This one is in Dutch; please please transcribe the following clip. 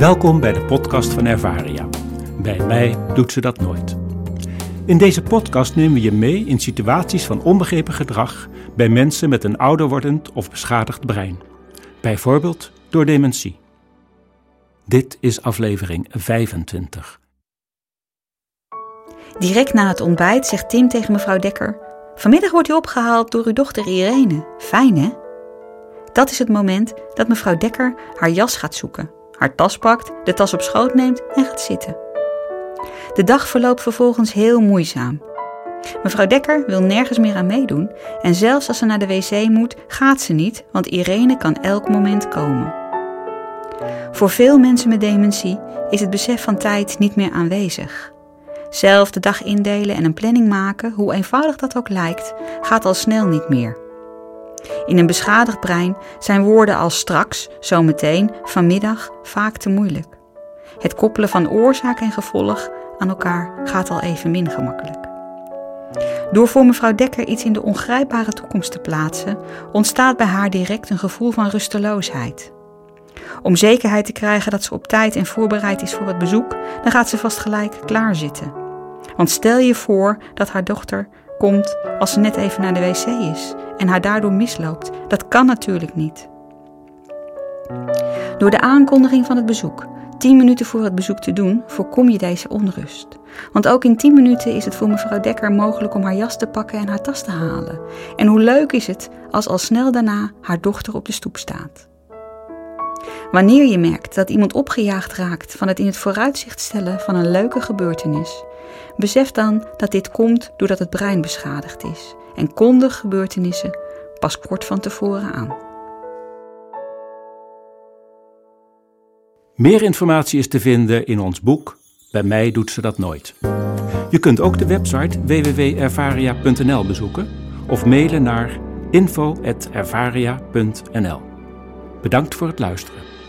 Welkom bij de podcast van Ervaria. Bij mij doet ze dat nooit. In deze podcast nemen we je mee in situaties van onbegrepen gedrag bij mensen met een ouder wordend of beschadigd brein. Bijvoorbeeld door dementie. Dit is aflevering 25. Direct na het ontbijt zegt Tim tegen mevrouw Dekker: Vanmiddag wordt u opgehaald door uw dochter Irene. Fijn hè? Dat is het moment dat mevrouw Dekker haar jas gaat zoeken, haar tas pakt, de tas op schoot neemt en gaat zitten. De dag verloopt vervolgens heel moeizaam. Mevrouw Dekker wil nergens meer aan meedoen en zelfs als ze naar de wc moet, gaat ze niet, want Irene kan elk moment komen. Voor veel mensen met dementie is het besef van tijd niet meer aanwezig. Zelf de dag indelen en een planning maken, hoe eenvoudig dat ook lijkt, gaat al snel niet meer. In een beschadigd brein zijn woorden als straks, zometeen, vanmiddag vaak te moeilijk. Het koppelen van oorzaak en gevolg aan elkaar gaat al even min gemakkelijk. Door voor mevrouw Dekker iets in de ongrijpbare toekomst te plaatsen, ontstaat bij haar direct een gevoel van rusteloosheid. Om zekerheid te krijgen dat ze op tijd en voorbereid is voor het bezoek, dan gaat ze vast gelijk klaarzitten. Want stel je voor dat haar dochter komt als ze net even naar de wc is en haar daardoor misloopt. Dat kan natuurlijk niet. Door de aankondiging van het bezoek, 10 minuten voor het bezoek te doen, voorkom je deze onrust. Want ook in 10 minuten is het voor mevrouw Dekker mogelijk om haar jas te pakken en haar tas te halen. En hoe leuk is het als al snel daarna haar dochter op de stoep staat. Wanneer je merkt dat iemand opgejaagd raakt van het in het vooruitzicht stellen van een leuke gebeurtenis, besef dan dat dit komt doordat het brein beschadigd is en kondig gebeurtenissen pas kort van tevoren aan. Meer informatie is te vinden in ons boek Bij mij doet ze dat nooit. Je kunt ook de website www.ervaria.nl bezoeken of mailen naar info.ervaria.nl. Bedankt voor het luisteren.